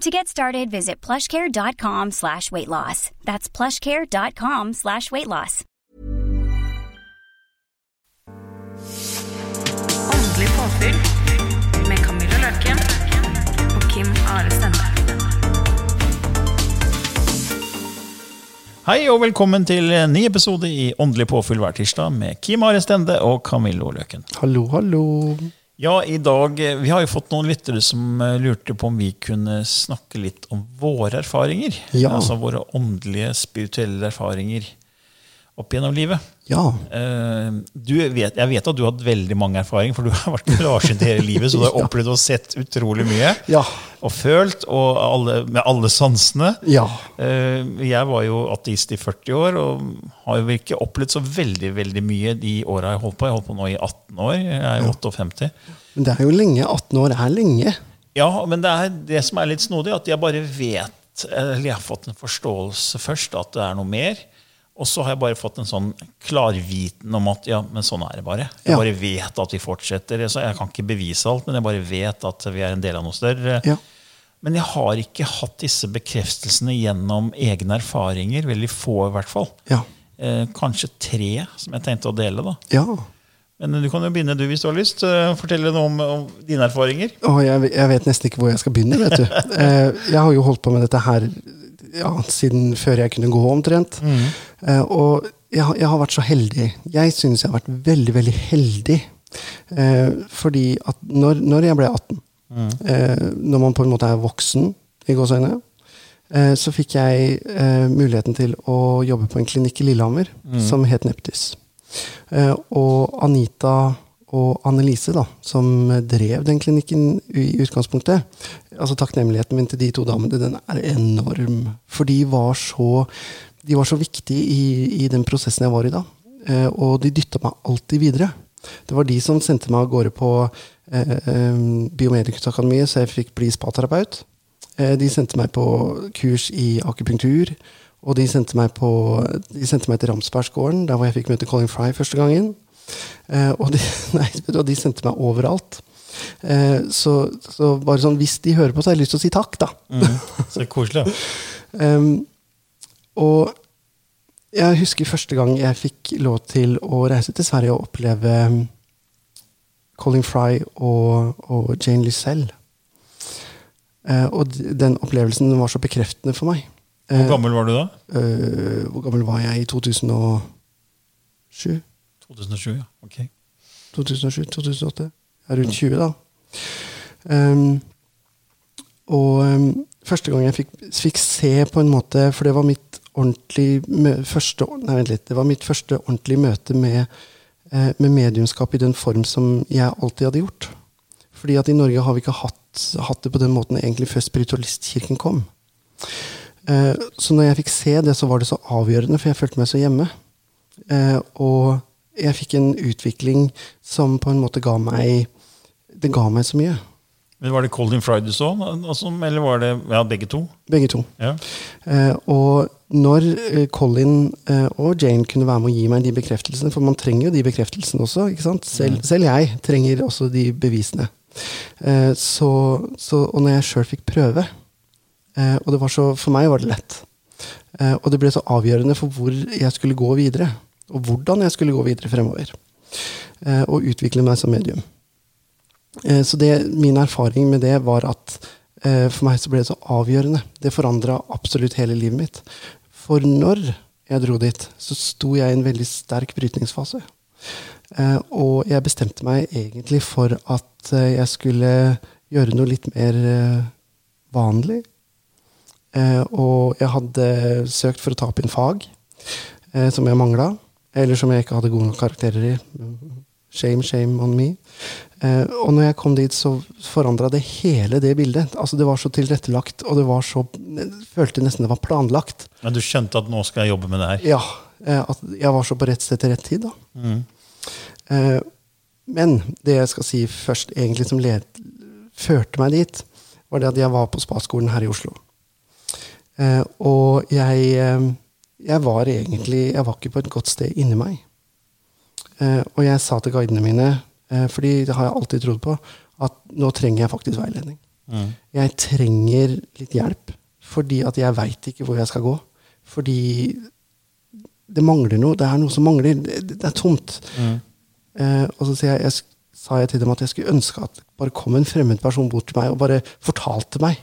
To get started, visit plushcare.com slash weight loss. That's plushcare.com slash weight loss. Åndelig påfyll med Camilla Løken og Kim Are Hei og velkommen til en ny episode i Åndelig påfyll hver tirsdag med Kim Are Stende og Camillo Løken. Hallo, hallo. Ja, i dag, eh, Vi har jo fått noen lyttere som eh, lurte på om vi kunne snakke litt om våre erfaringer. Ja. Altså våre åndelige, spirituelle erfaringer opp gjennom livet. Ja. Eh, Du vet, jeg vet at du har hatt veldig mange erfaringer, for du har vært klarsynt hele livet, så du har opplevd og sett utrolig mye. Ja. Og følt, og alle, med alle sansene. Ja. Eh, Jeg var jo ateist i 40 år og har jo ikke opplevd så veldig veldig mye de åra jeg holdt på. Jeg holdt på nå i 18 år. Jeg er 58. Men det er jo lenge. 18 år er lenge. Ja, men det er det som er litt snodig, at jeg bare vet Eller jeg har fått en forståelse først at det er noe mer. Og så har jeg bare fått en sånn klarviten om at ja, men sånn er det bare. Jeg Ja. bare vet at vi fortsetter. Så jeg kan ikke bevise alt, men jeg bare vet at vi er en del av noe større. Ja. Men jeg har ikke hatt disse bekreftelsene gjennom egne erfaringer. Veldig få, i hvert fall. Ja. Eh, kanskje tre som jeg tenkte å dele. da. Ja. Men du kan jo begynne, du, hvis du har lyst. Eh, Fortelle noe om, om dine erfaringer. Og jeg, jeg vet nesten ikke hvor jeg skal begynne, vet du. Eh, Jeg har jo holdt på med dette her ja, siden før jeg kunne gå, omtrent. Eh, Og jeg, jeg har vært så heldig. Jeg synes jeg har vært veldig, veldig heldig. Eh, Fordi at når, når jeg ble 18, eh, når man på en måte er voksen, i gåseøyne, eh, så fikk jeg muligheten til å jobbe på en klinikk i Lillehammer som het Neptis. Eh, og Anita og Annelise, da, som drev den klinikken i utgangspunktet altså Takknemligheten min til de to damene den er enorm. For de var så, de var så viktige i, i den prosessen jeg var i da. Eh, og de dytta meg alltid videre. Det var de som sendte meg av gårde på eh, eh, Biomedikusakademiet, så jeg fikk bli spaterapeut. Eh, de sendte meg på kurs i akupunktur. Og de sendte meg, på, de sendte meg til Ramsbergsgården, der hvor jeg fikk møte Colin Fry første gangen. Eh, og, de, nei, de sendte meg overalt. Eh, så, så bare sånn, hvis de hører på, så har jeg lyst til å si takk, da. Så koselig. Um, og jeg husker første gang jeg fikk lov til å reise til Sverige og oppleve Colin Fry og, og Jane Lysell. Eh, og den opplevelsen var så bekreftende for meg. Hvor gammel var du da? eh, hvor gammel var jeg i 2007? 2007, ja. Ok. 2007, 2008. Er rundt 20, da. Um, og um, første gang jeg fikk, fikk se på en måte For det var mitt ordentlig første, Nei, litt. Det var mitt første ordentlige møte med, eh, med mediumskap i den form som jeg alltid hadde gjort. Fordi at i Norge har vi ikke hatt, hatt det på den måten egentlig før spiritualistkirken kom. Eh, så når jeg fikk se det, så var det så avgjørende, for jeg følte meg så hjemme. Eh, og jeg fikk en utvikling som på en måte ga meg Det ga meg så mye. Men Var det Colin du så, altså, eller var det ja, begge to? Begge to. Ja. Eh, og når eh, Colin eh, og Jane kunne være med å gi meg de bekreftelsene, for man trenger jo de bekreftelsene også, ikke? Selv, selv jeg trenger også de bevisene. Eh, så, så, og når jeg sjøl fikk prøve, eh, og det var så, for meg var det lett, eh, og det ble så avgjørende for hvor jeg skulle gå videre, og hvordan jeg skulle gå videre fremover, eh, og utvikle meg som medium. Eh, Så det, min erfaring med det var at eh, for meg så ble det så avgjørende. Det forandra absolutt hele livet mitt. For når jeg dro dit, så sto jeg i en veldig sterk brytningsfase. Og jeg bestemte meg egentlig for at jeg skulle gjøre noe litt mer vanlig. Og jeg hadde søkt for å ta opp en fag som jeg mangla, eller som jeg ikke hadde gode nok karakterer i. Shame, shame on me. Eh, og når jeg kom dit, så forandra det hele det bildet. Altså Det var så tilrettelagt, og det var så jeg følte nesten det var planlagt. Men du skjønte at nå skal jeg jobbe med det her? Ja, eh, At jeg var så på rett sted til rett tid. da. Mm. Eh, men det jeg skal si først, egentlig som led, førte meg dit, var det at jeg var på spaskolen her i Oslo. Eh, og jeg, eh, jeg var egentlig Jeg var ikke på et godt sted inni meg. Eh, og jeg sa til guidene mine, eh, fordi det har jeg alltid trodd på, at nå trenger jeg faktisk veiledning. Mm. Jeg trenger litt hjelp, fordi at jeg veit ikke hvor jeg skal gå. Fordi det mangler noe. Det er noe som mangler. Det, det er tomt. Mm. Eh, og så jeg, jeg, sa jeg til dem at jeg skulle ønske at bare kom en fremmed person bort til meg og bare fortalte meg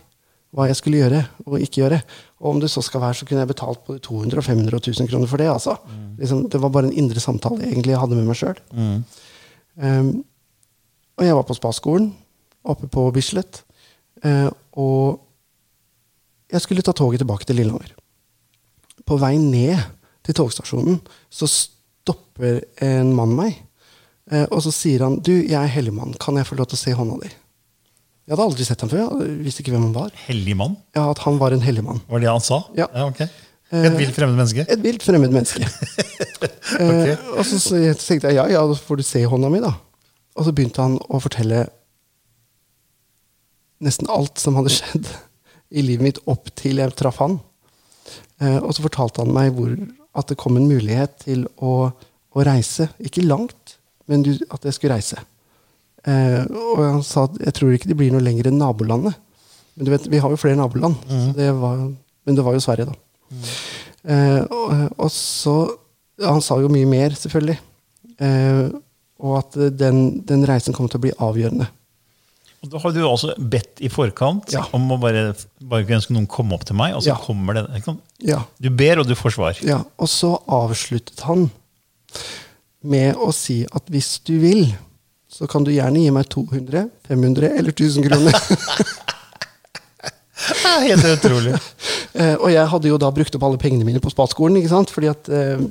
hva jeg skulle gjøre og ikke gjøre. Og om det så skal være, så kunne jeg betalt både 200 og 500 og 1000 kroner for det. altså. Liksom, det var bare en indre samtale egentlig jeg hadde med meg sjøl. Mm. Um, og jeg var på spaskolen oppe på Bislett. Uh, og jeg skulle ta toget tilbake til Lillehammer. På vei ned til togstasjonen så stopper en mann meg. Uh, og så sier han du, jeg er helligmann, kan jeg få lov til å se hånda di? Jeg hadde aldri sett ham før. jeg visste ikke hvem han var. Hellig mann, Ja, At han var en hellig mann. var det han sa? Ja. ok. Et vilt fremmed menneske? Et vilt fremmed menneske. eh, og så, så jeg tenkte jeg ja, ja, da får du se hånda mi, da. Og så begynte han å fortelle nesten alt som hadde skjedd i livet mitt opp til jeg traff han. Eh, og så fortalte han meg hvor, at det kom en mulighet til å, å reise. Ikke langt, men du, at jeg skulle reise. Eh, og han sa at jeg tror ikke de blir noe lenger enn nabolandet. Men du vet, vi har jo flere naboland. så Det var, men det var jo Sverige, da. Eh, og, og så Han sa jo mye mer, selvfølgelig. Eh, og at den, den reisen kom til å bli avgjørende. Og Da har du også bedt i forkant Ja. om å bare, bare ønske noen komme opp til meg, og så Ja. kommer det. Ja, Du ber, og du får svar. ja. Og så avsluttet han med å si at hvis du vil, så kan du gjerne gi meg 200, 500 eller 1000 kroner. Helt utrolig. Eh, og jeg hadde jo da brukt opp alle pengene mine på spaskolen. ikke sant? Fordi at eh,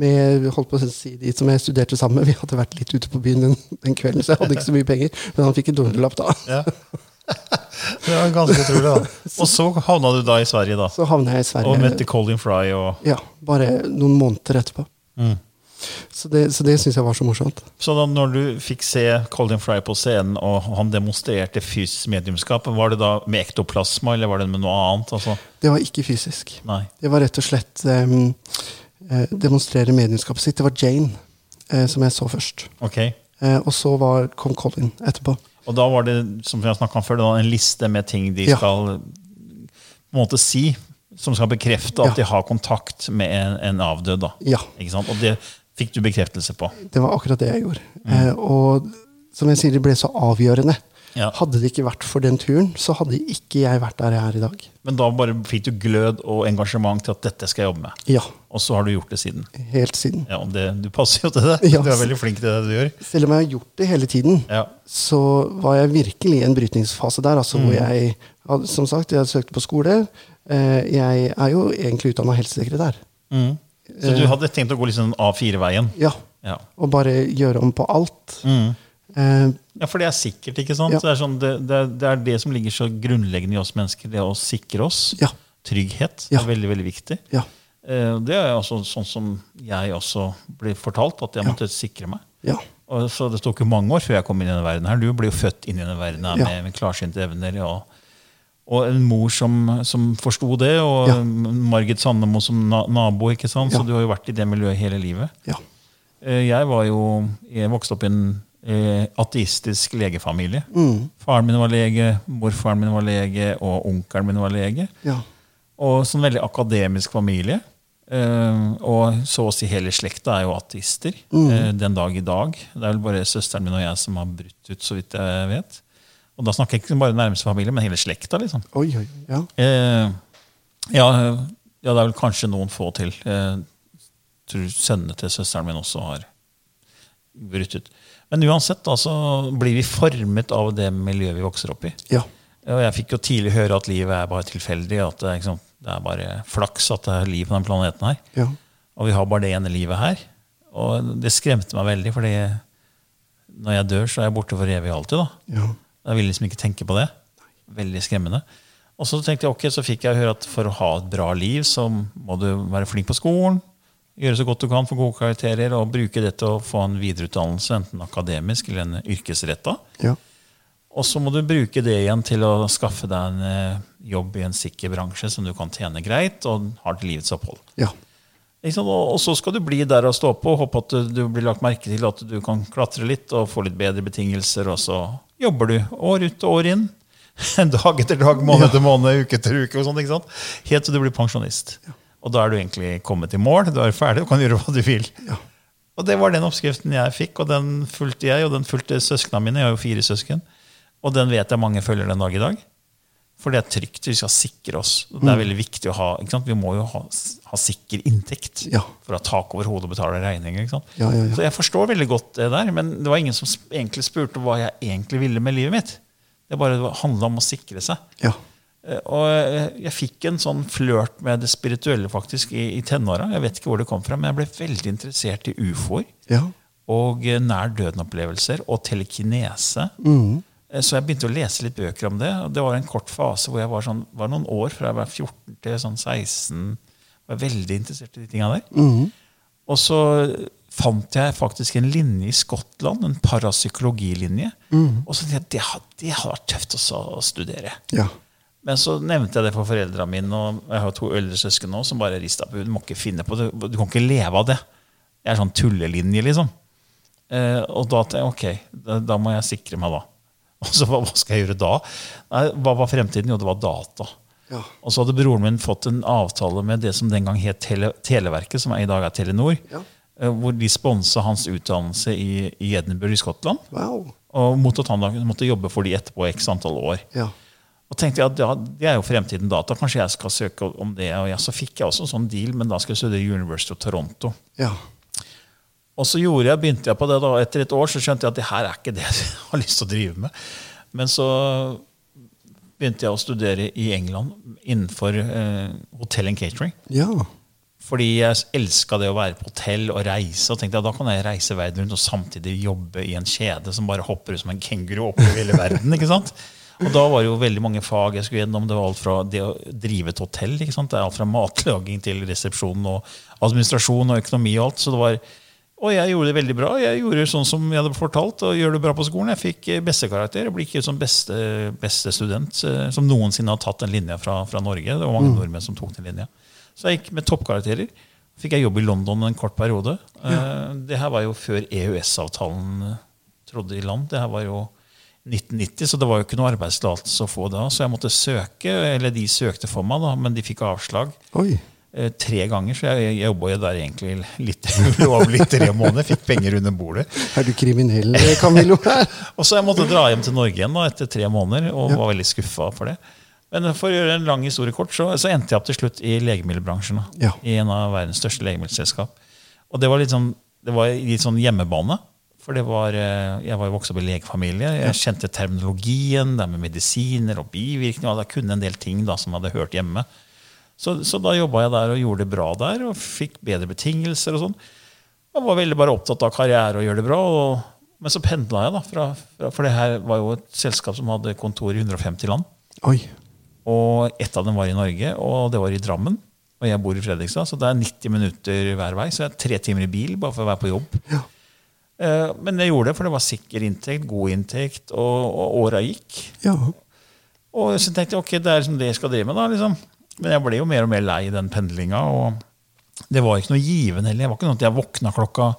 med, holdt på å si de som jeg studerte sammen med, vi hadde vært litt ute på byen den, den kvelden, så jeg hadde ikke så mye penger. Men han fikk en hundrelapp da. Ja. Det var ganske utrolig, da. Og så havna du da i Sverige, da. Så havna jeg i Sverige. Og møtte Colin Fry og Ja, bare noen måneder etterpå. Mm. Så det, så det syns jeg var så morsomt. Så da når du fikk se Colin Fry på scenen, og han demonstrerte fysisk mediumskap, var det da med ektoplasma, eller var det med noe annet? Altså, Det var ikke fysisk. nei. Det var rett og slett eh, demonstrere mediumskapet sitt. Det var Jane uh, som jeg så først. Ok. Uh, og så var, kom Colin etterpå. Og da var det som jeg om før, en liste med ting de Ja. skal på en måte si, som skal bekrefte at Ja. de har kontakt med en, en avdød. da. Ja? Og det fikk du bekreftelse på. det var akkurat det jeg gjorde. Eh, og som jeg sier, det ble så avgjørende. Ja. Hadde det ikke vært for den turen, så hadde ikke jeg vært der jeg er i dag. Men da bare fikk du glød og engasjement til at dette skal jeg jobbe med. Ja, Og så har du gjort det siden. helt siden. Ja, det, Du passer jo til det. Ja. Du er veldig flink til det du gjør. Selv om jeg har gjort det hele tiden, Ja. så var jeg virkelig i en brytningsfase der. Altså, Mm. hvor jeg, Som sagt, jeg søkte på skole. Eh, jeg er jo egentlig utdanna helsesekretær. Mm. Så du hadde tenkt å gå sånn A4-veien? Ja, Ja. Og bare gjøre om på alt. Mm. Eh, ja, for det er sikkert. ikke sant? Ja. Det, er sånn, det, det, er, det er det som ligger så grunnleggende i oss mennesker, det å sikre oss. ja, Trygghet er veldig veldig viktig. ja, Eh, Det er også sånn som jeg også ble fortalt, at jeg måtte sikre meg. ja. Og så Det tok jo mange år før jeg kom inn i denne verden. her. Du ble jo født inn i denne verden her med, med klarsynte evner. Og, og en mor som, som forsto det, og Ja. Margit Sandemo som na nabo. ikke sant? Så Ja. du har jo vært i det miljøet hele livet. ja. Eh, Jeg var jo, jeg vokste opp i en eh, ateistisk legefamilie. Mm, Faren min var lege, morfaren min var lege, og onkelen min var lege. ja. Og sånn veldig akademisk familie. Eh, og så å si hele slekta er jo ateister Mm. eh, den dag i dag. Det er vel bare søsteren min og jeg som har brutt ut, så vidt jeg vet. Og da snakker jeg ikke bare nærmeste familie, men hele slekta. liksom. Oi, oi, ja. Eh, ja, ja, det er vel kanskje noen få til. Eh, tror sønnene til søsteren min også har brutt ut. Men uansett da, så blir vi formet av det miljøet vi vokser opp i. Ja. Og jeg fikk jo tidlig høre at livet er bare tilfeldig. At det, er, det er bare flaks at det er liv på denne planeten her. Ja. Og vi har bare det ene livet her. Og det skremte meg veldig, fordi når jeg dør, så er jeg borte for evig og alltid. da. Ja. Jeg vil liksom ikke tenke på det. Veldig skremmende. Og så tenkte jeg, ok, så fikk jeg høre at for å ha et bra liv, så må du være flink på skolen, gjøre så godt du kan, få gode karakterer, og bruke det til å få en videreutdannelse, enten akademisk eller en yrkesretta. Ja. Og så må du bruke det igjen til å skaffe deg en eh, jobb i en sikker bransje som du kan tjene greit, og har til livets opphold. Ja. Og så skal du bli der og stå på og håpe at du, du blir lagt merke til, at du kan klatre litt og få litt bedre betingelser, og så jobber du år ut og år inn. Dag etter dag, måned etter måned, uke etter uke. og sånt, ikke sant? Helt til du blir pensjonist. Og da er du egentlig kommet i mål. Du er ferdig og kan gjøre hva du vil. Ja. Og det var den oppskriften jeg fikk, og den fulgte jeg, og den fulgte søsknene mine. Jeg har jo fire søsken. Og den vet jeg mange følger den dag i dag. For det er trygt. Vi skal sikre oss. Det er veldig viktig å ha, ikke sant? Vi må jo ha, ha sikker inntekt Ja. for å ha tak over hodet og betale regninger. Ja, ja. Så jeg forstår veldig godt det der, men det var ingen som egentlig spurte hva jeg egentlig ville med livet mitt. Det bare handla om å sikre seg. Ja. Eh, Og jeg, jeg fikk en sånn flørt med det spirituelle faktisk i, i tenåra. Jeg vet ikke hvor det kom fra, men jeg ble veldig interessert i ufoer og eh, nær døden-opplevelser og telekinese. Mm. Eh, Så jeg begynte å lese litt bøker om det. og Det var en kort fase hvor jeg var, sånn, var noen år fra jeg var 14 til sånn 16. Var veldig interessert i de tinga der. Mm. Og så fant jeg faktisk en linje i Skottland, en parapsykologilinje. Og så tenkte jeg det har, det hadde vært tøft også å studere. Ja. Men så nevnte jeg det for foreldrene mine, og jeg har to eldre søsken nå, som bare rista på hodet. Du må ikke finne på det. Du kan ikke leve av det. Jeg er sånn tullelinje, liksom. Eh, og da tenkte jeg ok, da, da må jeg sikre meg, da. Og så hva, skal jeg gjøre da? Nei, hva var fremtiden? Jo, det var data. Ja. Og så hadde broren min fått en avtale med det som den gang het Tele Televerket, som i dag er Telenor, Ja. eh, hvor de sponsa hans utdannelse i, i Edinburgh i Skottland. Wow. Og mot at han da måtte jobbe for de etterpå x antall år. Ja. Og tenkte jeg at ja, det er jo fremtiden data, kanskje jeg skal søke om det. Og ja, så fikk jeg også en sånn deal, men da skal jeg studere University of Toronto. Ja. Og så gjorde jeg, begynte jeg på det da, etter et år, så skjønte jeg at det her er ikke det jeg har lyst til å drive med. Men så begynte jeg å studere i England innenfor eh, hotell and catering. Ja. Fordi jeg elska det å være på hotell og reise. Og tenkte jeg, da kan jeg reise verden rundt og samtidig jobbe i en kjede som bare hopper ut som en kenguru oppover hele verden. ikke sant? Og da var det jo veldig mange fag jeg skulle gjennom. Det var alt fra det å drive et hotell. ikke sant? Det er alt fra matlaging til resepsjon og administrasjon og økonomi og alt. Så det var, og jeg gjorde det veldig bra. Jeg gjorde sånn som jeg hadde fortalt. og gjør det bra på skolen. Jeg fikk eh, bestekarakter. Jeg ble ikke som beste, beste student eh, som noensinne har tatt den linja fra, fra Norge. Det var mange nordmenn som tok den linja. Så jeg gikk med toppkarakterer. Fikk jeg jobb i London en kort periode. Ja. Det her var jo før EØS-avtalen trådte i land. Det her var jo 1990, så det var jo ikke noe arbeidstillatelse å få da. Så jeg måtte søke, eller de søkte for meg, da, men de fikk avslag Oi. Eh, tre ganger. Så jeg, jeg jobba jo der egentlig litt ulovlig tre måneder. Fikk penger under bordet. Er du kriminell, Camillo? Og så jeg måtte dra hjem til Norge igjen da, etter tre måneder, og var veldig skuffa for det. Men for å gjøre en lang historie kort, så, så endte jeg opp til slutt i legemiddelbransjen. Da, Ja. I en av verdens største legemiddelselskap. Og det var litt sånn, det var litt sånn hjemmebane. For det var, eh, jeg var jo vokst opp i legefamilie. Jeg kjente terminologien, det med medisiner og bivirkninger. og Jeg kunne en del ting da, som jeg hadde hørt hjemme. Så, så da jobba jeg der og gjorde det bra der, og fikk bedre betingelser. og sånn. Jeg var veldig bare opptatt av karriere og gjøre det bra. Og, men så pendla jeg, da. Fra, fra, for det her var jo et selskap som hadde kontor i 150 land. Oi. Og ett av dem var i Norge, og det var i Drammen. Og jeg bor i Fredrikstad, så det er 90 minutter hver vei. Så jeg er tre timer i bil bare for å være på jobb. Ja. Eh, Men jeg gjorde det, for det var sikker inntekt, god inntekt, og, og åra gikk. Ja. Og så tenkte jeg ok, det er liksom det jeg skal drive med. da, liksom. Men jeg ble jo mer og mer lei den pendlinga. Og det var ikke noe givende heller. Det var ikke noe at jeg våkna klokka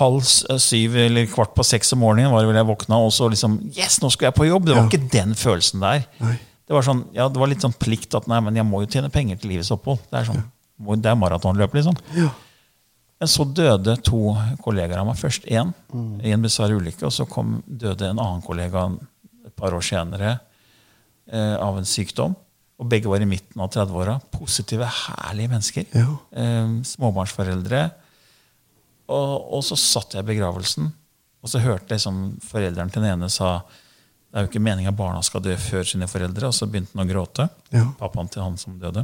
halv syv eller kvart på seks om morgenen. var det vel jeg våkna, Og så liksom Yes, nå skal jeg på jobb! Det var Ja. ikke den følelsen der. Nei. Det var, sånn, ja, det var litt sånn plikt at nei, men jeg må jo tjene penger til livets opphold. Det er, sånn, ja. det er maratonløp, liksom. Ja. Men så døde to kollegaer av meg. Først én i en bisarr ulykke, og så kom, døde en annen kollega et par år senere eh, av en sykdom. Og begge var i midten av 30-åra. Positive, herlige mennesker. Ja. Eh, småbarnsforeldre. Og, og så satt jeg i begravelsen, Og så hørte jeg som foreldrene til den ene sa det er jo ikke meninga barna skal dø før sine foreldre. Og så begynte han å gråte. Ja. Pappaen til han som døde.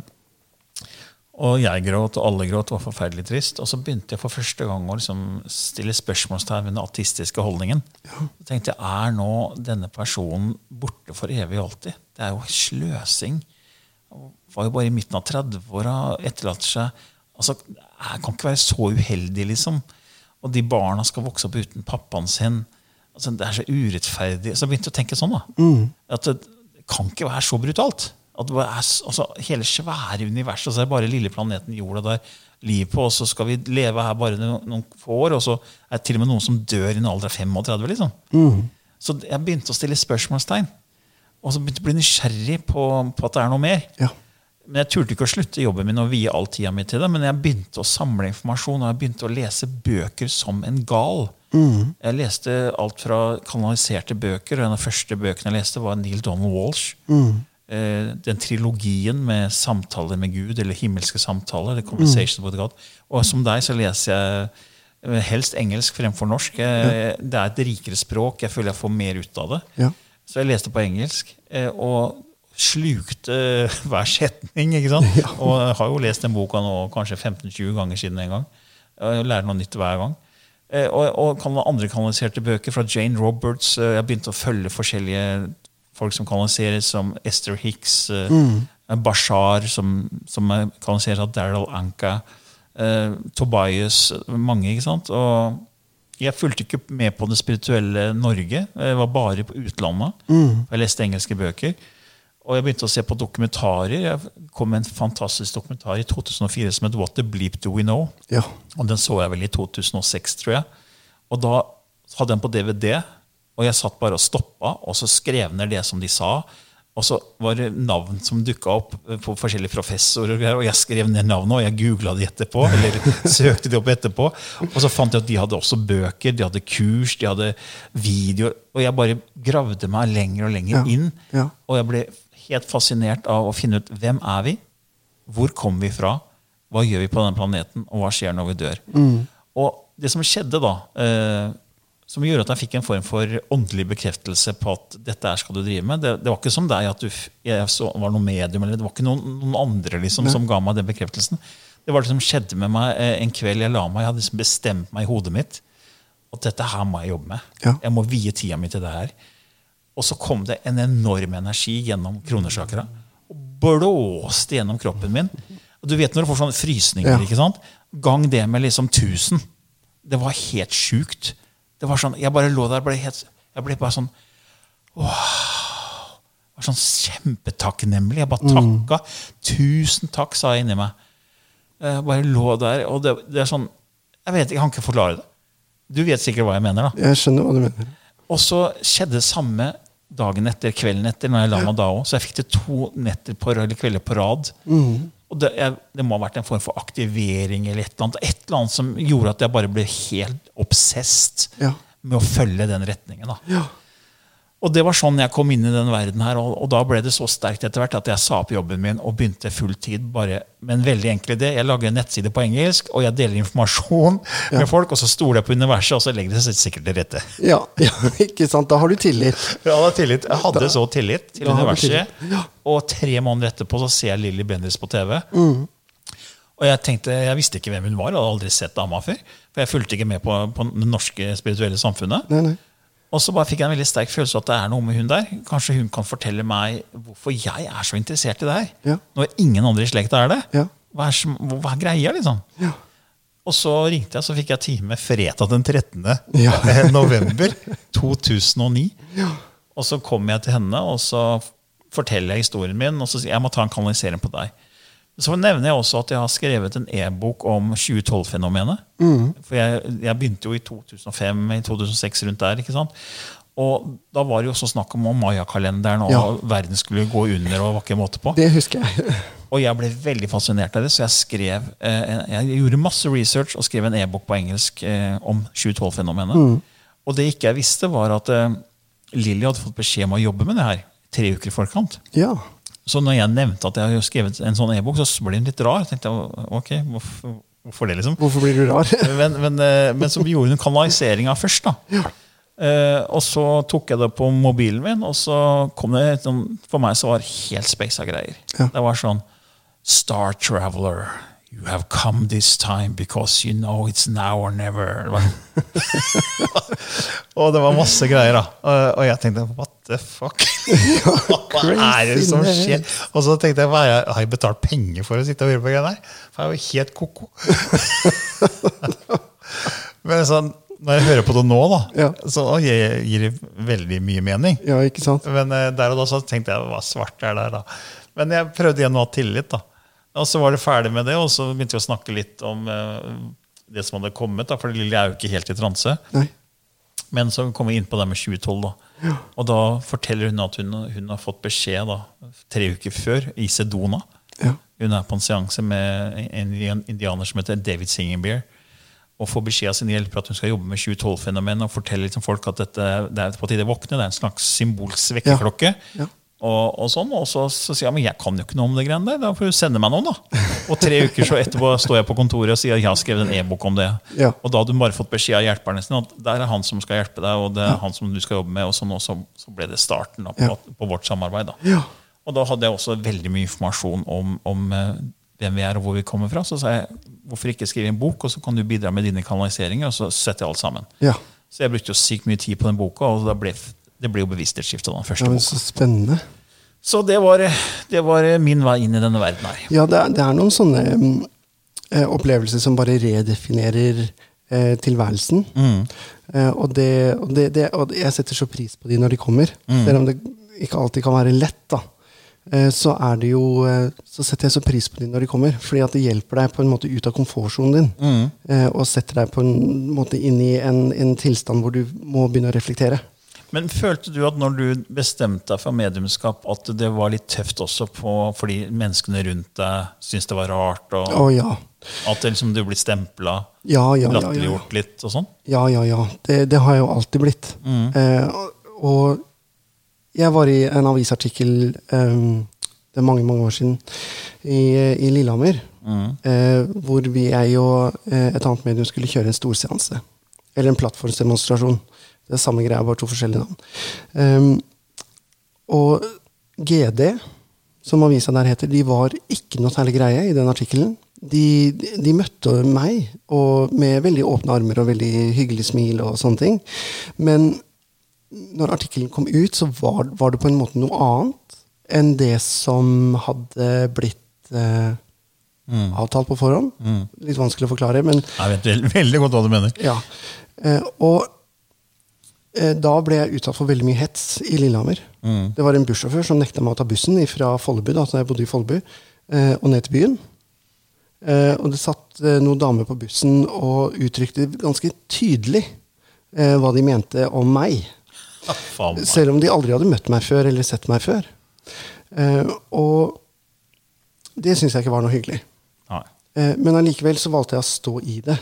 Og jeg gråt, og alle gråt. Det var forferdelig trist. Og så begynte jeg for første gang å liksom stille spørsmålstegn ved den artistiske holdningen. Så tenkte jeg, Er nå denne personen borte for evig og alltid? Det er jo sløsing. Var jo bare i midten av 30-åra, etterlater seg altså, Jeg kan ikke være så uheldig, liksom. Og de barna skal vokse opp uten pappaen sin. Altså, det er så urettferdig. Så jeg begynte å tenke sånn. da. At det, kan ikke være så brutalt. At det er, altså, hele svære universet, og så er det bare lille planeten jorda der liv på, og så skal vi leve her bare noen, noen få år, og så er det til og med noen som dør i en alder av 35. liksom. Så jeg begynte å stille spørsmålstegn. Og så begynte jeg å bli nysgjerrig på, på at det er noe mer. Ja. Men jeg turte ikke å slutte jobben min og vie all tida mi til det. Men jeg begynte å samle informasjon, og jeg begynte å lese bøker som en gal. Jeg leste alt fra kanaliserte bøker, og en av de første bøkene jeg leste, var Neil Donald Walsh. Eh, den trilogien med samtaler med Gud, eller himmelske samtaler. The Conversation with God. Og som deg så leser jeg eh, helst engelsk fremfor norsk. Eh, Det er et rikere språk. Jeg føler jeg får mer ut av det. Ja. Så jeg leste på engelsk. eh, Og slukte hver setning. ikke sant? Og jeg har jo lest den boka nå kanskje 15-20 ganger siden en gang. Jeg lærer noe nytt hver gang. Eh, Og, og andre kanaliserte bøker fra Jane Roberts. eh, Jeg begynte å følge forskjellige folk som kanaliseres, som Esther Hicks, eh, Bashar, som, som er kanaliseres av Daryl Anka, eh, Tobias Mange, ikke sant? Og jeg fulgte ikke med på det spirituelle Norge. Jeg var bare på utlandet. Jeg leste engelske bøker. Og jeg begynte å se på dokumentarer. Jeg kom med en fantastisk dokumentar i 2004 som het What the Bleep Do We Know? Ja. Og den så jeg vel i 2006, tror jeg. Og da hadde jeg den på DVD, og jeg satt bare og stoppa, og så skrev ned det som de sa. Og så var det navn som dukka opp på forskjellige professorer, og jeg skrev ned navnet, og jeg googla de etterpå. eller søkte de opp etterpå. Og så fant jeg at de hadde også bøker, de hadde kurs, de hadde videoer. Og jeg bare gravde meg lenger og lenger Ja, inn. ja. Og jeg ble helt fascinert av å finne ut hvem er vi hvor kommer vi fra, hva gjør vi på denne planeten, og hva skjer når vi dør. Og det som skjedde da, eh, som gjorde at jeg fikk en form for åndelig bekreftelse på at dette her skal du drive med, det, det var ikke som deg at du jeg så, var noe medium, eller det var ikke noen, noen andre liksom, som ga meg den bekreftelsen. Det var det som skjedde med meg eh, en kveld jeg la meg. Jeg hadde liksom bestemt meg i hodet mitt at dette her må jeg jobbe med. Ja. Jeg må vie tida mi til det her. Og så kom det en enorm energi gjennom kronesjakra. Og blåste gjennom kroppen min. Og du vet når du får sånne frysninger. Ja. ikke sant? Gang det med liksom 1000. Det var helt sjukt. Det var sånn, Jeg bare lå der og ble helt, jeg ble bare sånn wow. Jeg var sånn kjempetakknemlig. Jeg bare takka. Tusen takk, sa jeg inni meg. Jeg bare lå der, og det, det er sånn Jeg vet ikke, jeg kan ikke forklare det. Du vet sikkert hva jeg mener. da. Jeg skjønner hva du mener. Og så skjedde det samme dagen etter, kvelden etter, når jeg la meg da òg. Så jeg fikk det to netter på, eller kvelder på rad. Og det, jeg, det må ha vært en form for aktivering eller et eller annet. Et eller annet som gjorde at jeg bare ble helt obsessed Ja. med å følge den retningen. da. Ja. Og det var sånn jeg kom inn i den verden her, og, og da ble det så sterkt etter hvert at jeg sa opp jobben min og begynte full tid bare med en veldig enkel idé. Jeg lager en nettside på engelsk, og jeg deler informasjon med folk, og så stoler jeg på universet, og så legger det seg sikkert til rette. Ja, ja, ikke sant? Da har du tillit. Ja, da tillit. Jeg hadde så tillit til Da universet. tillit. Ja. Og tre måneder etterpå så ser jeg Lilly Bendriss på TV. Mm. Og jeg tenkte, jeg visste ikke hvem hun var, jeg hadde aldri sett dama før. For jeg fulgte ikke med på, på det norske spirituelle samfunnet. Nei, nei. Og så bare fikk jeg en veldig sterk følelse av at det er noe med hun der. Kanskje hun kan fortelle meg hvorfor jeg er så interessert i det her. Ja. Når ingen andre i slekta er det. Ja. Hva er, som- hva er greia, liksom? Ja. Og så ringte jeg, så fikk jeg time fredag den 13. Ja. november 2009. Og så kom jeg til henne, og så forteller jeg historien min, og så sier jeg jeg må ta en kanalisering på deg. Så nevner jeg også at jeg har skrevet en e-bok om 2012-fenomenet. For jeg, jeg begynte jo i 2005, i 2006 rundt der. ikke sant? Og da var det jo også snakk om om mayakalenderen, og Ja. verden skulle gå under. og var ikke måte på. Det husker jeg. Og jeg ble veldig fascinert av det, så jeg skrev eh, Jeg gjorde masse research og skrev en e-bok på engelsk eh, om 2012-fenomenet. Og det ikke jeg visste, var at eh, Lilly hadde fått beskjed om å jobbe med det her tre uker i forkant. Ja. Så når jeg nevnte at jeg har skrevet en sånn e-bok, så ble hun litt rar. Jeg tenkte, ok, hvorfor, hvorfor det, liksom? Hvorfor blir du rar? Men, men, eh, men så gjorde hun kanaliseringa først. da. Eh, og så tok jeg det på mobilen min, og så kom det et sånn For meg så var det helt speisa greier. Ja. Det var sånn Star Traveler, you have come this time because you know it's now or never. Og det var masse greier, da. Og, og jeg tenkte what the fuck? Hva er det som skjer? Og så tenkte jeg hva er jeg, har jeg betalt penger for å sitte og høre på greiene her? For jeg er jo helt ko-ko. Men sånn, når jeg hører på det nå, da, Ja. så gir gir det veldig mye mening. Ja, ikke sant? Men eh, der og da så tenkte jeg hva svart er der, da. Men jeg prøvde igjen å ha tillit. da. Og så var det ferdig med det, og så begynte vi å snakke litt om eh, det som hadde kommet. da, For Lilly er jo ikke helt i transe. Nei. Men så kom vi inn på det med 2012. da. Og da forteller hun at hun, hun har fått beskjed da, tre uker før i Sedona. Ja. Hun er på en seanse med en indianer som heter David Singenbeer. Og får beskjed av sin hjelper at hun skal jobbe med 2012-fenomen og fortelle liksom folk at dette, det er på tide å våkne. Det er en slags symbolsk vekkerklokke. Ja. Og, og sånn, og så, så sier jeg men jeg kan jo ikke noe om det greiene der. Da får du sende meg noen, da. Og tre uker så etterpå står jeg på kontoret og sier at jeg har skrevet en e-bok om det. Ja. Og da hadde hun bare fått beskjed av hjelperne sine at der er han som skal hjelpe deg, og det er han som du skal jobbe med. Og sånn, og så, så ble det starten da, på, Ja. på vårt samarbeid. da. Ja. Og da hadde jeg også veldig mye informasjon om, om eh, hvem vi er og hvor vi kommer fra. Så sa jeg hvorfor ikke skrive en bok, og så kan du bidra med dine kanaliseringer. Og så setter jeg alt sammen. Ja. Så jeg brukte jo sykt mye tid på den boka, og da ble, det blir jo bevissthetsskifte. den første ja, men så spennende. Så det var, det var min vei inn i denne verden her. Ja, det er, det er noen sånne mm, eh, opplevelser som bare redefinerer eh, tilværelsen. Eh, og, det, og, og jeg setter så pris på de når de kommer. Selv om det ikke alltid kan være lett, da. Eh, så det jo eh, Så setter jeg så pris på de når de kommer. Fordi at det hjelper deg på en måte ut av komfortsonen din. Eh, og setter deg på en måte inn i en, en tilstand hvor du må begynne å reflektere. Men følte du at når du bestemte deg for mediumskap, at det var litt tøft også på, fordi menneskene rundt deg syntes det var rart? Og oh, ja. at det liksom, du ble stempla, Ja, ja, latterliggjort ja, litt og sånn? Ja, ja, ja. Det, det har jeg jo alltid blitt. Eh, og, og jeg var i en avisartikkel eh, det er mange mange år siden i, i Lillehammer. Eh, hvor vi, jeg og eh, et annet medium skulle kjøre en storseanse. Eller en plattformsdemonstrasjon. Det er samme greia, bare to forskjellige navn. Um, og GD, som avisa der heter, de var ikke noe særlig greie i den artikkelen. De, de, de møtte meg og med veldig åpne armer og veldig hyggelig smil og sånne ting. Men når artikkelen kom ut, så var, var det på en måte noe annet enn det som hadde blitt eh, avtalt på forhånd. Litt vanskelig å forklare, men Jeg vet veldig, veldig godt hva du mener. ja. Eh, og da ble jeg utsatt for veldig mye hets i Lillehammer. Det var en bussjåfør som nekta meg å ta bussen fra Follebu, da jeg bodde i Follebu, eh, og ned til byen. Eh, og det satt eh, noen damer på bussen og uttrykte ganske tydelig eh, hva de mente om meg. Faen meg. Selv om de aldri hadde møtt meg før eller sett meg før. Eh, og det syns jeg ikke var noe hyggelig. Eh, Men allikevel så valgte jeg å stå i det.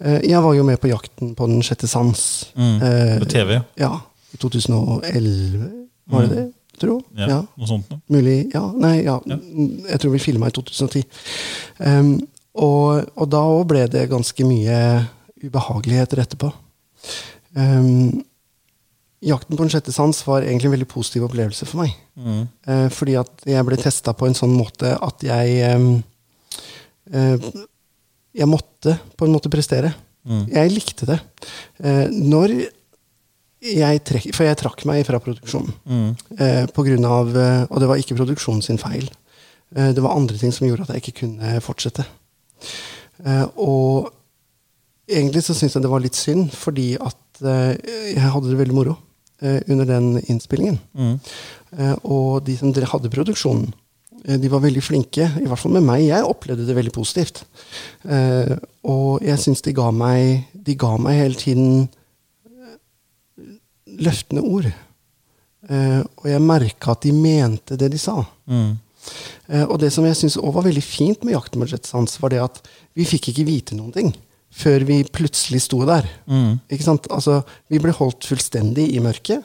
Eh, Jeg var jo med på Jakten på den sjette sans. Eh, På TV. Ja. I 2011, var det det? Tro? Ja, Ja. Noe sånt noe. Mulig Ja, nei, ja. Jeg tror vi filma i 2010. Um, og, og da òg ble det ganske mye ubehageligheter etterpå. Um, Jakten på den sjette sans var egentlig en veldig positiv opplevelse for meg. Eh, fordi at jeg ble testa på en sånn måte at jeg eh, Jeg måtte på en måte prestere. Jeg likte det. Eh, når jeg trekk, For jeg trakk meg fra produksjonen. Eh, på grunn av, eh, og det var ikke produksjonen sin feil. Eh, det var andre ting som gjorde at jeg ikke kunne fortsette. Eh, og egentlig så syns jeg det var litt synd, fordi at eh, jeg hadde det veldig moro eh, under den innspillingen. Eh, og de som hadde produksjonen, eh, de var veldig flinke, i hvert fall med meg. Jeg opplevde det veldig positivt. Eh, og jeg syns de ga meg De ga meg hele tiden eh, løftende ord. Eh, og jeg merka at de mente det de sa. Eh, og det som jeg syns var veldig fint med Jakten på Jetsans, var det at vi fikk ikke vite noen ting før vi plutselig sto der. Ikke sant? Altså, vi ble holdt fullstendig i mørket.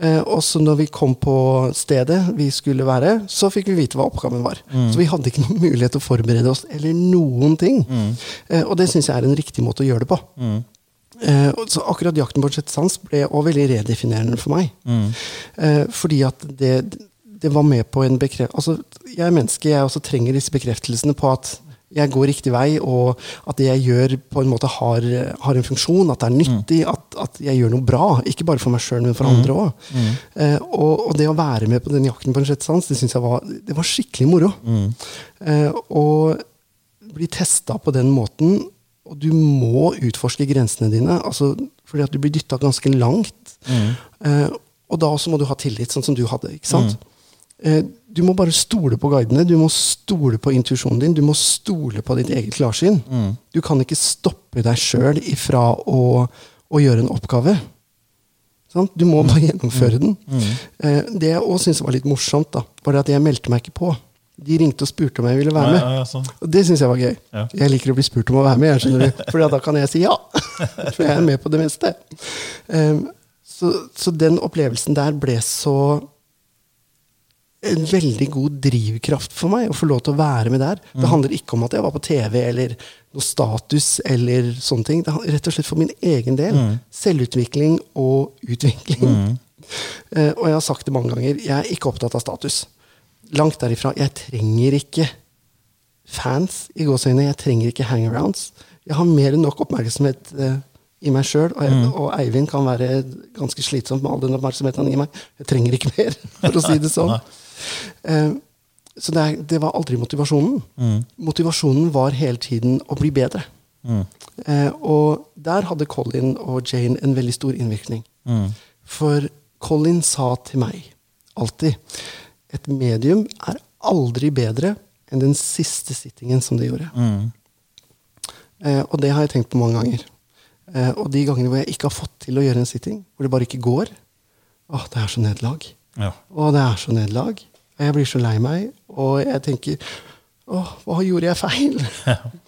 Eh, og så når vi kom på stedet vi skulle være, så fikk vi vite hva oppgaven var. Så vi hadde ikke noen mulighet til å forberede oss eller noen ting. Eh, og det syns jeg er en riktig måte å gjøre det på. Eh, så akkurat jakten på sjette sans ble også veldig redefinerende for meg. Eh, fordi at det, det var med på en bekreft... Altså, jeg er menneske, jeg også trenger disse bekreftelsene på at jeg går riktig vei, og at det jeg gjør, på en måte har, har en funksjon, at det er nyttig, at, at jeg gjør noe bra. Ikke bare for meg sjøl, men for andre òg. Eh, og, og det å være med på den jakten på en sjette sans, det syns jeg var, det var skikkelig moro. Eh, og bli testa på den måten, og du må utforske grensene dine. Altså, fordi at du blir dytta ganske langt. Eh, og da også må du ha tillit, sånn som du hadde. ikke sant? Eh, du må bare stole på guidene, du må stole på intuisjonen din, du må stole på ditt eget klarsyn. Du kan ikke stoppe deg sjøl ifra å, å gjøre en oppgave. Sånn? Du må bare gjennomføre den. Eh, det jeg òg syntes var litt morsomt, da, var det at jeg meldte meg ikke på. De ringte og spurte om jeg ville være med. ja, ja, sånn. Og det syns jeg var gøy. Jeg liker å bli spurt om å være med, jeg. Fordi da kan jeg si ja. For jeg er med på det meste. Um, så, så den opplevelsen der ble så en veldig god drivkraft for meg å få lov til å være med der. Det handler ikke om at jeg var på TV eller noe status eller sånne ting. Det handler rett og slett for min egen del. Selvutvikling og utvikling. Eh, og jeg har sagt det mange ganger, jeg er ikke opptatt av status. Langt derifra. Jeg trenger ikke fans i gåseøynene. Jeg trenger ikke hangarounds. Jeg har mer enn nok oppmerksomhet uh, i meg sjøl, og, mm. og Eivind kan være ganske slitsomt med all den oppmerksomheten han gir meg. Jeg trenger ikke mer, for å si det sånn. Eh, så det, er, det var aldri motivasjonen. Motivasjonen var hele tiden å bli bedre. Eh, og der hadde Colin og Jane en veldig stor innvirkning. For Colin sa til meg alltid et medium er aldri bedre enn den siste sittingen som det gjorde. Eh, og det har jeg tenkt på mange ganger. Eh, og de gangene hvor jeg ikke har fått til å gjøre en sitting, hvor det bare ikke går, åh, det er så nederlag. Ja. Og det er så nederlag. Og jeg blir så lei meg. Og jeg tenker Åh, hva gjorde jeg feil?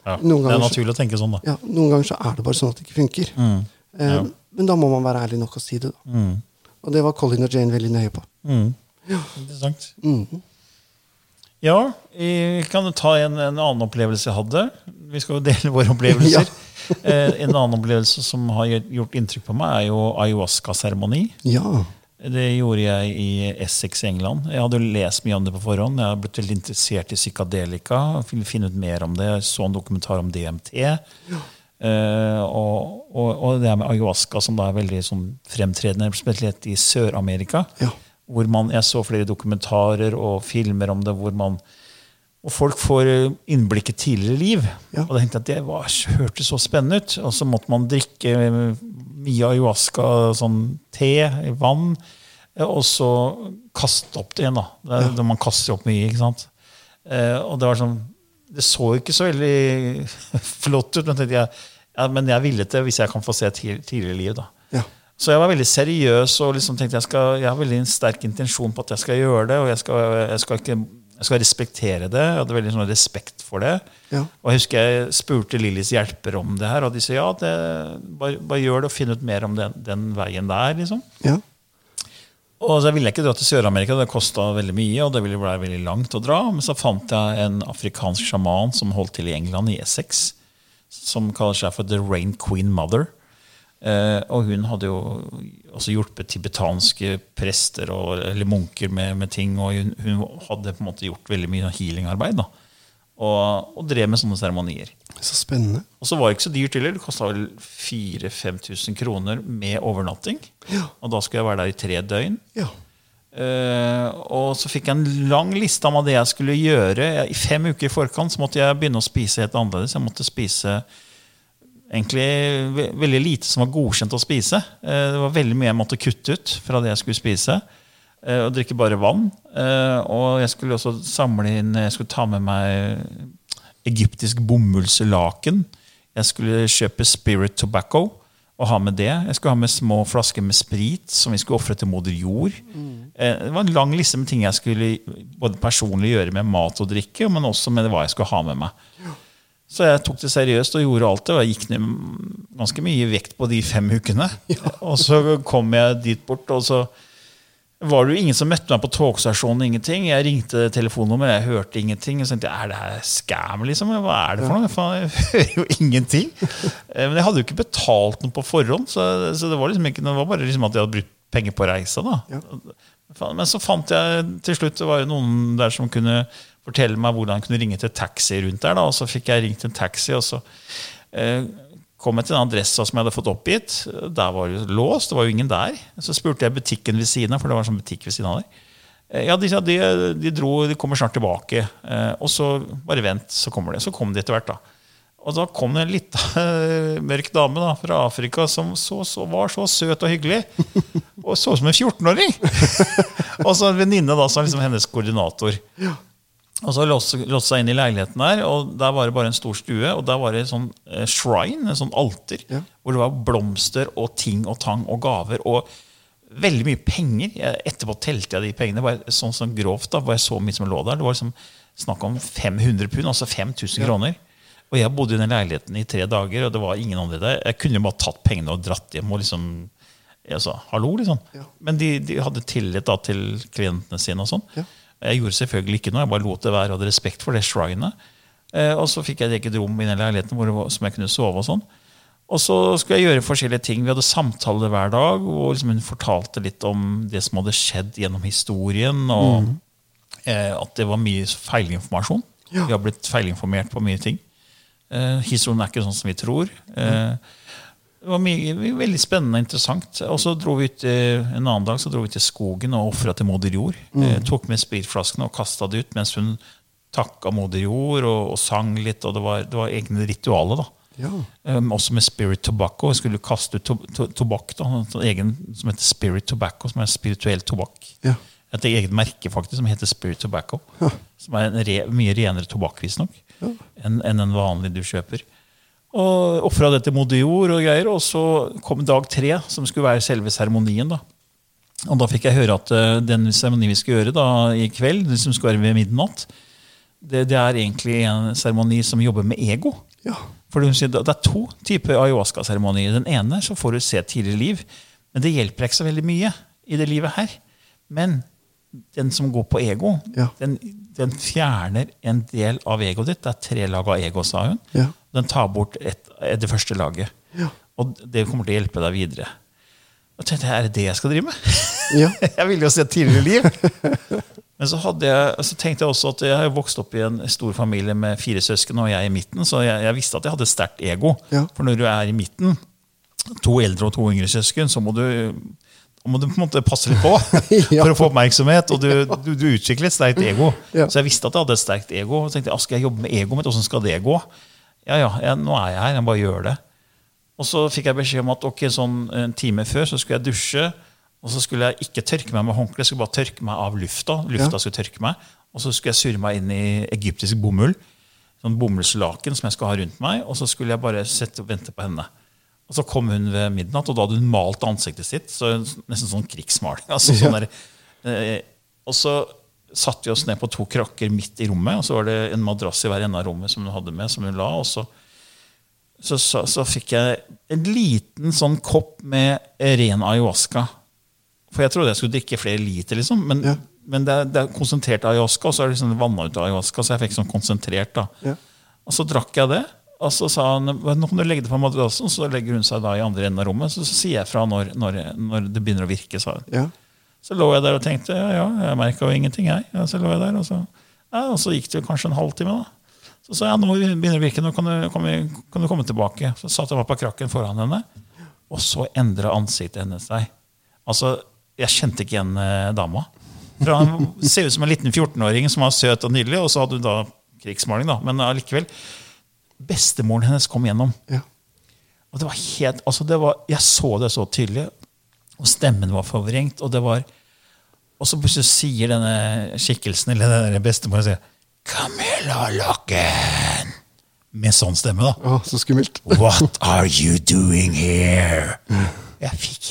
Ja. Noen Det er så- naturlig å tenke sånn, da. Ja, Noen ganger så er det bare sånn at det ikke funker. Mm. Eh, Ja. Men da må man være ærlig nok og si det. da. Mm. Og det var Colin og Jane veldig nøye på. Mm. Interessant. Mhm. Ja, vi kan ta en, en annen opplevelse jeg hadde. Vi skal jo dele våre opplevelser. eh, en annen opplevelse som har gjort inntrykk på meg, er jo ayahuasca-seremoni. Ja. Det gjorde jeg i Essex i England. Jeg hadde lest mye om det på forhånd. Jeg har blitt veldig interessert i psykadelika. Ville finne ut mer om det. Jeg så en dokumentar om DMT. Eh, og, og, og det her med ayahuasca, som da er veldig sånn fremtredende, spesielt i Sør-Amerika. Ja. Hvor man, jeg så flere dokumentarer og filmer om det hvor man og folk får innblikket innblikk i tidligere liv. Ja. Og da tenkte jeg at det var, hørtes så spennende ut. Og så måtte man drikke mye ayahuasca, sånn te, i vann, eh, og så kaste opp det igjen. da. Det er, da Man kaster opp mye, ikke sant. Eh, og det var sånn Det så ikke så veldig flott ut, men, jeg, ja, men jeg ville det hvis jeg kan få se tidligere liv. da. Ja. Så jeg var veldig seriøs og liksom tenkte jeg, skal, jeg har veldig en sterk intensjon på at jeg skal gjøre det. Og jeg skal, jeg skal, ikke, jeg skal respektere det. Jeg hadde veldig sånn respekt for det. Ja. Og jeg husker jeg spurte Lillys hjelper om det her, og de sa ja, det, bare, bare gjør det og finn ut mer om den, den veien der. liksom. Ja. Og så ville jeg ikke dra til Sør-Amerika, det kosta veldig mye. og det ville bli veldig langt å dra, Men så fant jeg en afrikansk sjaman som holdt til i England, i Essex, som kaller seg for The Rain Queen Mother. Eh, og hun hadde jo også hjulpet tibetanske prester og, eller munker med, med ting. Og hun, hun hadde på en måte gjort veldig mye healingarbeid. da, og, og drev med sånne seremonier. Så spennende. Og så var det ikke så dyrt heller. Det kosta vel 4000-5000 kroner med overnatting. Og da skulle jeg være der i tre døgn. Ja. Eh, og så fikk jeg en lang liste om det jeg skulle gjøre. I fem uker i forkant så måtte jeg begynne å spise helt annerledes. Jeg måtte spise egentlig veldig lite som var godkjent å spise. Eh, det var veldig mye jeg måtte kutte ut fra det jeg skulle spise. Eh, og drikke bare vann. Eh, og jeg skulle også samle inn Jeg skulle ta med meg egyptisk bomullslaken. Jeg skulle kjøpe Spirit Tobacco og ha med det. Jeg skulle ha med små flasker med sprit som vi skulle ofre til moder jord. Mm. Det var en lang liste med ting jeg skulle både personlig gjøre med mat og drikke, men også med hva jeg skulle ha med meg. Så jeg tok det seriøst og gjorde alt det. Og jeg gikk ned ganske mye vekt på de fem ukene. Og så kom jeg dit bort, og så var det jo ingen som møtte meg på togstasjonen. ingenting. Jeg ringte telefonnummer, jeg hørte ingenting. Og så tenkte jeg, Er det her scam, liksom? Hva er det for noe? Faen, jeg hører jo ingenting. Eh, Men jeg hadde jo ikke betalt noe på forhånd, så, så det var liksom ikke, det var bare liksom at jeg hadde brukt penger på reisa. da. Ja. Men så fant jeg til slutt det var jo noen der som kunne fortelle meg hvordan jeg kunne ringe til taxi rundt der. da, Og så fikk jeg ringt en taxi, og så eh, kom jeg til den adressa som jeg hadde fått oppgitt. Der var det låst, det var jo ingen der. Så spurte jeg butikken ved siden av, for det var en sånn butikk ved siden av der. Eh, Ja, de de, de dro, de kommer snart tilbake. Eh, og så bare vent, så kommer de. Så kom de etter hvert, da. Og da kom det en lita eh, mørk dame da, fra Afrika som så, så, var så søt og hyggelig. Og så ut som en 14-åring! og så en venninne som er liksom hennes koordinator. Og så låste seg inn i leiligheten der, og der var det bare en stor stue. Og der var det en sånn eh, shrine, en sånn alter, Ja. hvor det var blomster og ting og tang og gaver. og veldig mye penger. Jeg, etterpå telte jeg de pengene. Bare sånn, sånn grovt da, bare så mye som lå der. Det var liksom snakk om 500 pund, altså 5000 kroner. Og jeg bodde i den leiligheten i tre dager, og det var ingen andre der. Jeg kunne jo bare tatt pengene og dratt hjem og liksom jeg sa hallo, liksom. Men de, de hadde tillit da til klientene sine og sånn. Jeg gjorde selvfølgelig ikke noe, jeg bare lot det være og hadde respekt for det shrinet. Eh, og så fikk jeg et eget rom i den leiligheten var, som jeg kunne sove og sånn. Og så skulle jeg gjøre forskjellige ting. Vi hadde samtaler hver dag, og liksom hun fortalte litt om det som hadde skjedd gjennom historien, og eh, at det var mye feilinformasjon. Ja. Vi har blitt feilinformert på mye ting. Eh, historien er ikke sånn som vi tror. Eh, det var mye, veldig spennende og interessant. Og så dro vi ut eh, En annen dag så dro vi til skogen og ofra til moder jord. Eh, tok med spritflaskene og kasta det ut mens hun takka moder jord og, og sang litt. og Det var, det var egne ritualer. da. Ja. Um, også med Spirit Tobacco. Jeg skulle kaste ut to to tobakk. da, en sånn egen Som heter Spirit Tobacco, som er spirituell tobakk. Ja. Et eget merke faktisk, som heter Spirit Tobacco. Som er en re, mye renere tobakk visstnok ja. enn en vanlig du kjøper. Og Ofra det til moder jord og greier. Og så kom dag tre, som skulle være selve seremonien. da. Og da fikk jeg høre at eh, den seremonien vi skal gjøre da i kveld, det som skal være ved midnatt, det, det er egentlig en seremoni som jobber med ego. Ja. For Det er to typer ayahuasca-seremonier. Den ene så får du se tidligere liv, men det hjelper ikke så veldig mye i det livet her. Men den som går på ego, Ja. den, den fjerner en del av egoet ditt. Det er tre lag av ego, sa hun. Ja. Den tar bort et, det første laget. Ja. Og det kommer til å hjelpe deg videre. Og tenkte jeg, Er det det jeg skal drive med? Ja. jeg ville jo se et tidligere liv. Men så, jeg, så tenkte jeg også at jeg har vokst opp i en stor familie med fire søsken, og jeg er i midten, så jeg, jeg visste at jeg hadde et sterkt ego. Ja. For når du er i midten, to eldre og to yngre søsken, så må du, må du på en måte passe litt på Ja. for å få oppmerksomhet. Og du, du, du utvikler et sterkt ego. Så jeg visste at jeg hadde et sterkt ego. Og tenkte, «Ah, skal jeg jobbe med egoet mitt? Hvordan skal det gå? Ja, ja, jeg, nå er jeg her. Jeg bare gjør det. Og så fikk jeg beskjed om at ok, sånn en time før så skulle jeg dusje. Og så skulle jeg ikke tørke meg med håndkle, jeg skulle bare tørke meg av lufta. Lufta Ja. skulle tørke meg. Og så skulle jeg surre meg inn i egyptisk bomull. Sånn bomullslaken som jeg skulle ha rundt meg. Og så skulle jeg bare sette og vente på henne. Og så kom hun ved midnatt, og da hadde hun malt ansiktet sitt. så Nesten sånn krigsmaling. Altså, sånn der, eh, og så satte vi oss ned på to krakker midt i rommet, og så var det en madrass i hver ende av rommet som hun hadde med, som hun la. og så så, så, så fikk jeg en liten sånn kopp med ren ayahuasca. For jeg trodde jeg skulle drikke flere liter, liksom. Men, Ja. men det, er, det er konsentrert ayahuasca, og så er det liksom vanna ut ayahuasca. Så jeg fikk sånn konsentrert. da. Ja. Og så drakk jeg det. Og så sa han nå kan du legge det på madrassen, så legger hun seg da i andre enden av rommet. Så, så sier jeg fra når, når, når det begynner å virke. sa hun. Ja. Så lå jeg der og tenkte ja, ja, jeg merka jo ingenting, jeg. Ja, så lå jeg der, og så, ja, og så gikk det jo kanskje en halvtime. da. Så sa jeg nå begynner det å virke, nå kan du, kan, vi, kan du komme tilbake. Så satte jeg meg på krakken foran henne, og så endra ansiktet hennes seg. Altså, Jeg kjente ikke igjen eh, dama. For Hun ser ut som en liten 14-åring som var søt og nydelig, og så hadde hun da krigsmaling. da, Men allikevel. Bestemoren hennes kom gjennom. Ja. Og det var helt, altså det var, Jeg så det så tydelig, og stemmen var forvrengt. Og det var, og så plutselig sier denne skikkelsen, eller denne bestemoren sier, 'Camilla Locken!' Med sånn stemme, da. Å, så skummelt. What are you doing here? Jeg fikk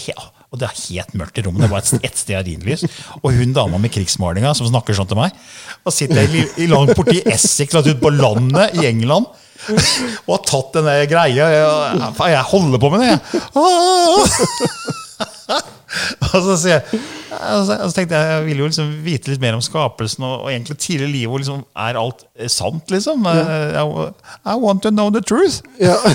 og det er helt mørkt i rommet. Det var et, et stearinlys. Og hun dama med krigsmalinga som snakker sånn til meg, og sitter i, i langt borti Essex, langt ute på landet i England, og har tatt denne greia. Jeg, jeg holder på med det, jeg. Ah! Og så jeg og, så tenkte jeg, jeg ville jo liksom vite litt mer om skapelsen og, og egentlig tidligere livet. hvor liksom, er alt eh, sant, liksom? Eh, I, I want to know the truth. Ja.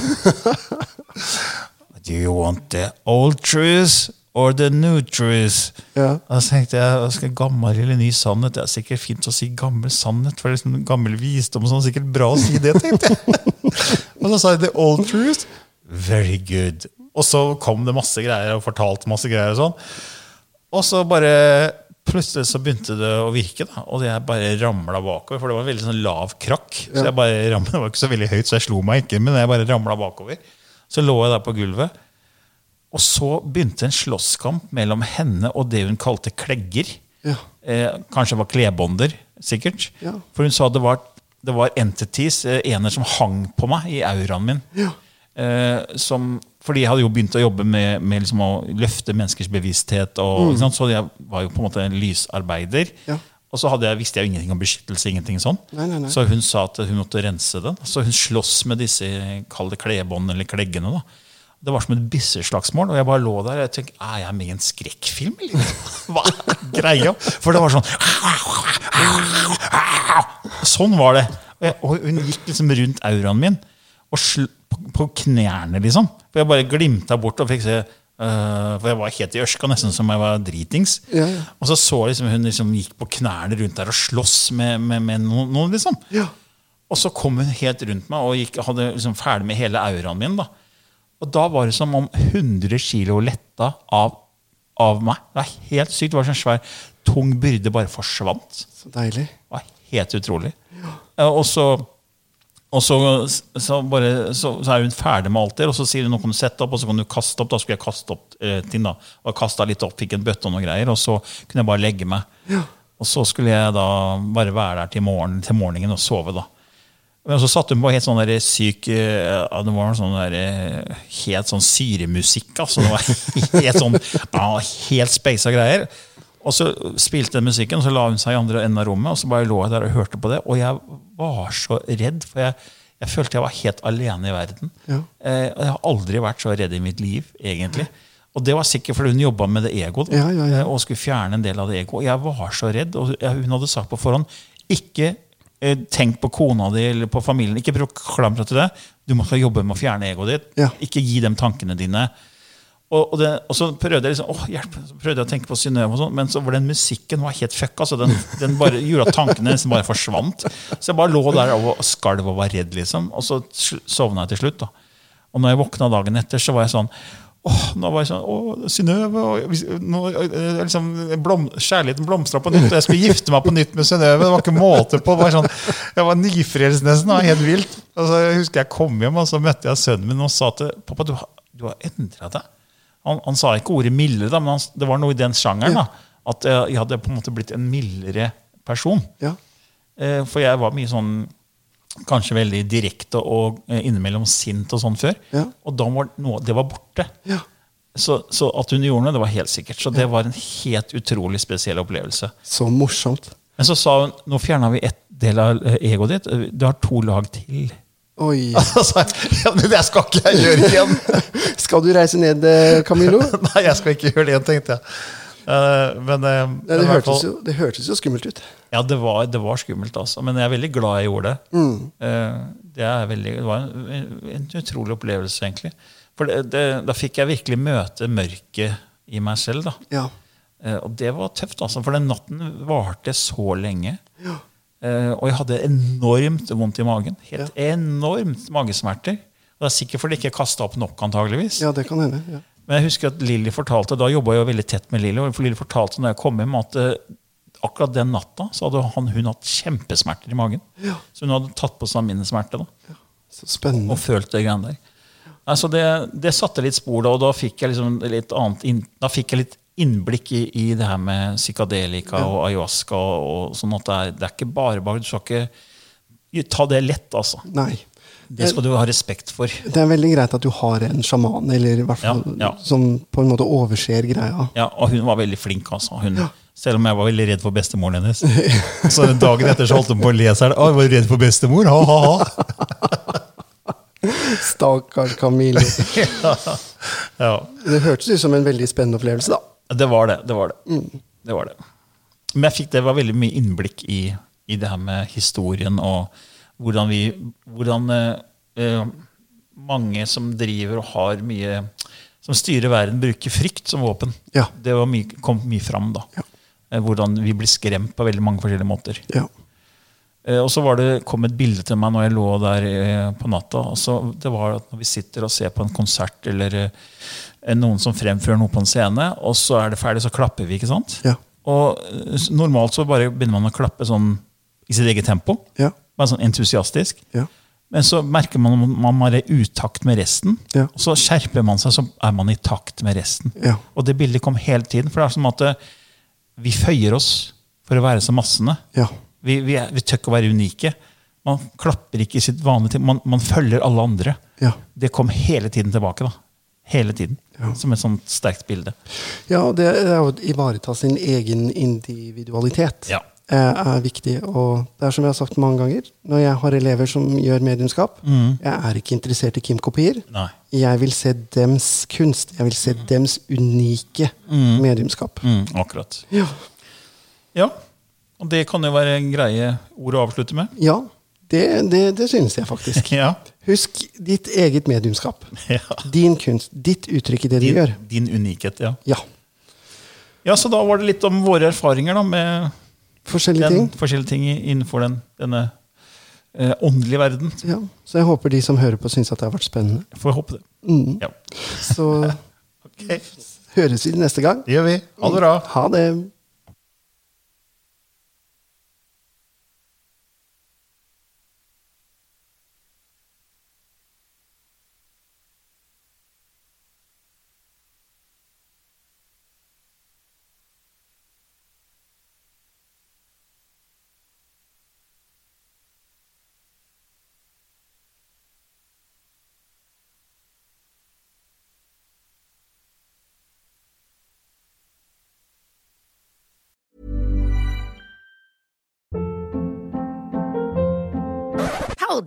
Do you want the old truth or the new truth? Ja. Og så tenkte jeg, skal gammel eller ny sannhet? Det er sikkert fint å si gammel sannhet, for det er liksom gammel visdom. og sånn, sikkert bra å si det, tenkte jeg. og så sa jeg the old truth. Very good. Og så kom det masse greier og fortalte masse greier. Og sånn. Og så bare plutselig så begynte det å virke, da, og jeg bare ramla bakover. For det var en veldig sånn lav krakk. Så jeg bare ramlet, Det var ikke så veldig høyt, så jeg slo meg ikke, men jeg bare ramla bakover. Så lå jeg der på gulvet. Og så begynte en slåsskamp mellom henne og det hun kalte klegger. Ja. Eh, kanskje det var klebånder, sikkert. Ja. For hun sa det var, det var entities, eh, ener som hang på meg i auraen min. Eh, som, fordi jeg hadde jo begynt å jobbe med, med liksom å løfte menneskers bevissthet. Og, mm. Så jeg var jo på en måte en lysarbeider. Ja. Og så jeg, visste jeg jo ingenting om beskyttelse. ingenting sånn. Nei, nei, nei. Så hun sa at hun måtte rense den. Så hun slåss med disse kall det klebånd eller kleggene. da. Det var som et bisseslagsmål. Og jeg bare lå der og jeg tenkte, er jeg med i en skrekkfilm? eller? Hva er greia? For det var sånn Sånn var det. Og, jeg, og hun gikk liksom rundt auraen min og på, knærne, liksom. For jeg bare glimta bort og fikk se uh, For jeg var helt i ørska, nesten som jeg var dritings. Ja, ja. Og så så liksom hun liksom gikk på knærne rundt der og sloss med, med, med noen, liksom. Ja. Og så kom hun helt rundt meg og gikk, hadde liksom ferdig med hele auraen min. da. Og da var det som om 100 kilo letta av, av meg. Det var helt sykt. Det var sånn svær, tung byrde bare forsvant. Så deilig. Det var helt utrolig. Eh, Og så, og så, så, bare, så, så er hun ferdig med alt det, og så sier hun nå kan du sette opp, og så kan du kaste opp. Da skulle jeg kaste opp eh, ting, da. Og kasta litt opp, fikk en bøtte og noen greier, og så kunne jeg bare legge meg. Og så skulle jeg da bare være der til, morgen, til morgenen og sove, da. Men så satte hun på helt sånn der syk eh, ja, Det var sånn der, eh, helt sånn syremusikk. Altså. Det var helt sånn ja, helt speisa greier. Og så spilte den musikken, og så la hun seg i andre enden av rommet, og så bare lå jeg der og hørte på det. Og jeg var så redd, for jeg, jeg følte jeg var helt alene i verden. Ja. Eh, og jeg har aldri vært så redd i mitt liv, egentlig. Og det var sikkert fordi hun jobba med det egoet Ja, ja, ja. eh, og skulle fjerne en del av det egoet. Jeg var så redd, og hun hadde sagt på forhånd ikke eh, tenk på kona di eller på familien. Ikke prøv å klamre til det. Du må skal jobbe med å fjerne egoet ditt. Ikke gi dem tankene dine. Og, og, det, og så prøvde jeg liksom, åh, hjelp, så prøvde jeg å tenke på Synnøve, og sånn, men så var den musikken var helt fuck. altså den, den bare gjorde at tankene nesten bare forsvant. Så jeg bare lå der og skalv og var redd, liksom. Og så sovna jeg til slutt. da. Og når jeg våkna dagen etter, så var jeg sånn Åh, nå var jeg sånn, åh, Synnøve og nå, eh, liksom, blom, Kjærligheten blomstra på nytt, og jeg skulle gifte meg på nytt med Synnøve. Det var ikke måte på. Var sånn, jeg var nyfrelst nesten. Det helt vilt. Og så jeg husker jeg kom hjem, og så møtte jeg sønnen min og sa til pappa, du, har- du har endra deg. Han, han sa ikke ordet milde, da, men han, det var noe i den sjangeren. da, At jeg, jeg hadde på en måte blitt en mildere person. Ja. Eh, For jeg var mye sånn Kanskje veldig direkte og eh, innimellom sint og sånn før. Ja. Og da var noe, det var borte. Ja. Så, så at hun gjorde noe, det var helt sikkert. Så det var en helt utrolig spesiell opplevelse. Så morsomt. Men så sa hun nå fjerna vi ett del av eh, egoet ditt. Du har to lag til. Oi. Altså, ja, men det skal ikke jeg gjøre igjen. Skal du reise ned, eh, Camillo? Nei, jeg skal ikke gjøre det igjen, tenkte jeg. Uh, men, eh, Nei, det, hørtes fall- jo, det hørtes jo skummelt ut. Ja, det var, det var skummelt, altså. Men jeg er veldig glad jeg gjorde det. Mm. Uh, Det, veldig, det var en, en utrolig opplevelse, egentlig. For da fikk jeg virkelig møte mørket i meg selv. da. Ja. Uh, Og det var tøft, altså, for den natten varte så lenge. Ja. Eh, Og jeg hadde enormt vondt i magen. Helt enormt magesmerter. Og det er sikkert fordi jeg ikke kasta opp nok, antageligvis. ja, det kan hende. Ja. Men jeg husker at Lilly fortalte, da jobba jeg jo veldig tett med Lilly, og Lilly fortalte når jeg kom hjem at eh, akkurat den natta så hadde han, hun hatt kjempesmerter i magen. Så hun hadde tatt på seg mine smerter da, Så spennende. og følt det greiene der. Altså det, det satte litt spor da, og da fikk jeg liksom litt annet inn, da fikk jeg litt innblikk i, i det her med psykadelika og ayahuasca. Og, og sånn at det er, det er ikke bare bare, Du skal ikke ta det lett, altså. Nei. Det skal du ha respekt for. Det er veldig greit at du har en sjaman, eller i hvert fall Ja, ja. som på en måte overser greia. Ja, og hun var veldig flink, altså. Hun, Selv om jeg var veldig redd for bestemoren hennes. Så dagen etter så holdt hun på å le seg. i jeg var redd for bestemor! Ha, ha, ha. Stakkars Camillo. Ja, Det hørtes ut som en veldig spennende opplevelse, da. Det var det. det var det. det var det. Men jeg fikk det var veldig mye innblikk i, i det her med historien og hvordan vi Hvordan eh, eh, mange som driver og har mye Som styrer verden, bruker frykt som våpen. Ja. Det var mye, kom mye fram, da. Ja. Eh, hvordan vi blir skremt på veldig mange forskjellige måter. Ja. Eh, Og så var det, kom et bilde til meg når jeg lå der eh, på natta. Og så, det var at Når vi sitter og ser på en konsert eller eh, noen som fremfører noe på en scene, og så er det ferdig, så klapper vi. ikke sant? Ja. Og eh, Normalt så bare begynner man å klappe sånn i sitt eget tempo. Ja. Bare sånn entusiastisk. Ja. Men så merker man at man er i utakt med resten. Ja. Og så skjerper man seg, så er man i takt med resten. Ja. Og det bildet kom hele tiden. For det er som at eh, vi føyer oss for å være så massene. Ja. Vi, vi, er- vi tør ikke å være unike. Man klapper ikke i sitt vanlige ting. Man, man følger alle andre. Ja. Det kom hele tiden tilbake. da. Hele tiden. Som et sånt sterkt bilde. Ja, og det er å ivareta sin egen individualitet Ja. eh, er viktig. Og det er som jeg har sagt mange ganger, når jeg har elever som gjør mediumskap, jeg er ikke interessert i Kim-kopier. Jeg vil se dems kunst. Jeg vil se dems unike mediumskap. Mm, akkurat. Ja. Ja. Og det kan jo være greie ord å avslutte med. ja det, det, det synes jeg faktisk. Ja. Husk ditt eget mediumskap. ja. Din kunst. Ditt uttrykk i det du gjør. din unikhet, ja. Ja. Ja, Så da var det litt om våre erfaringer da, med Forskjellige den, ting. forskjellige ting innenfor den, denne eh, åndelige verden. Ja. Så jeg håper de som hører på, syns at det har vært spennende. Får håpe det. Mm. Ja. Så okay. høres vi neste gang. Det gjør vi. Ha det bra. Ha det.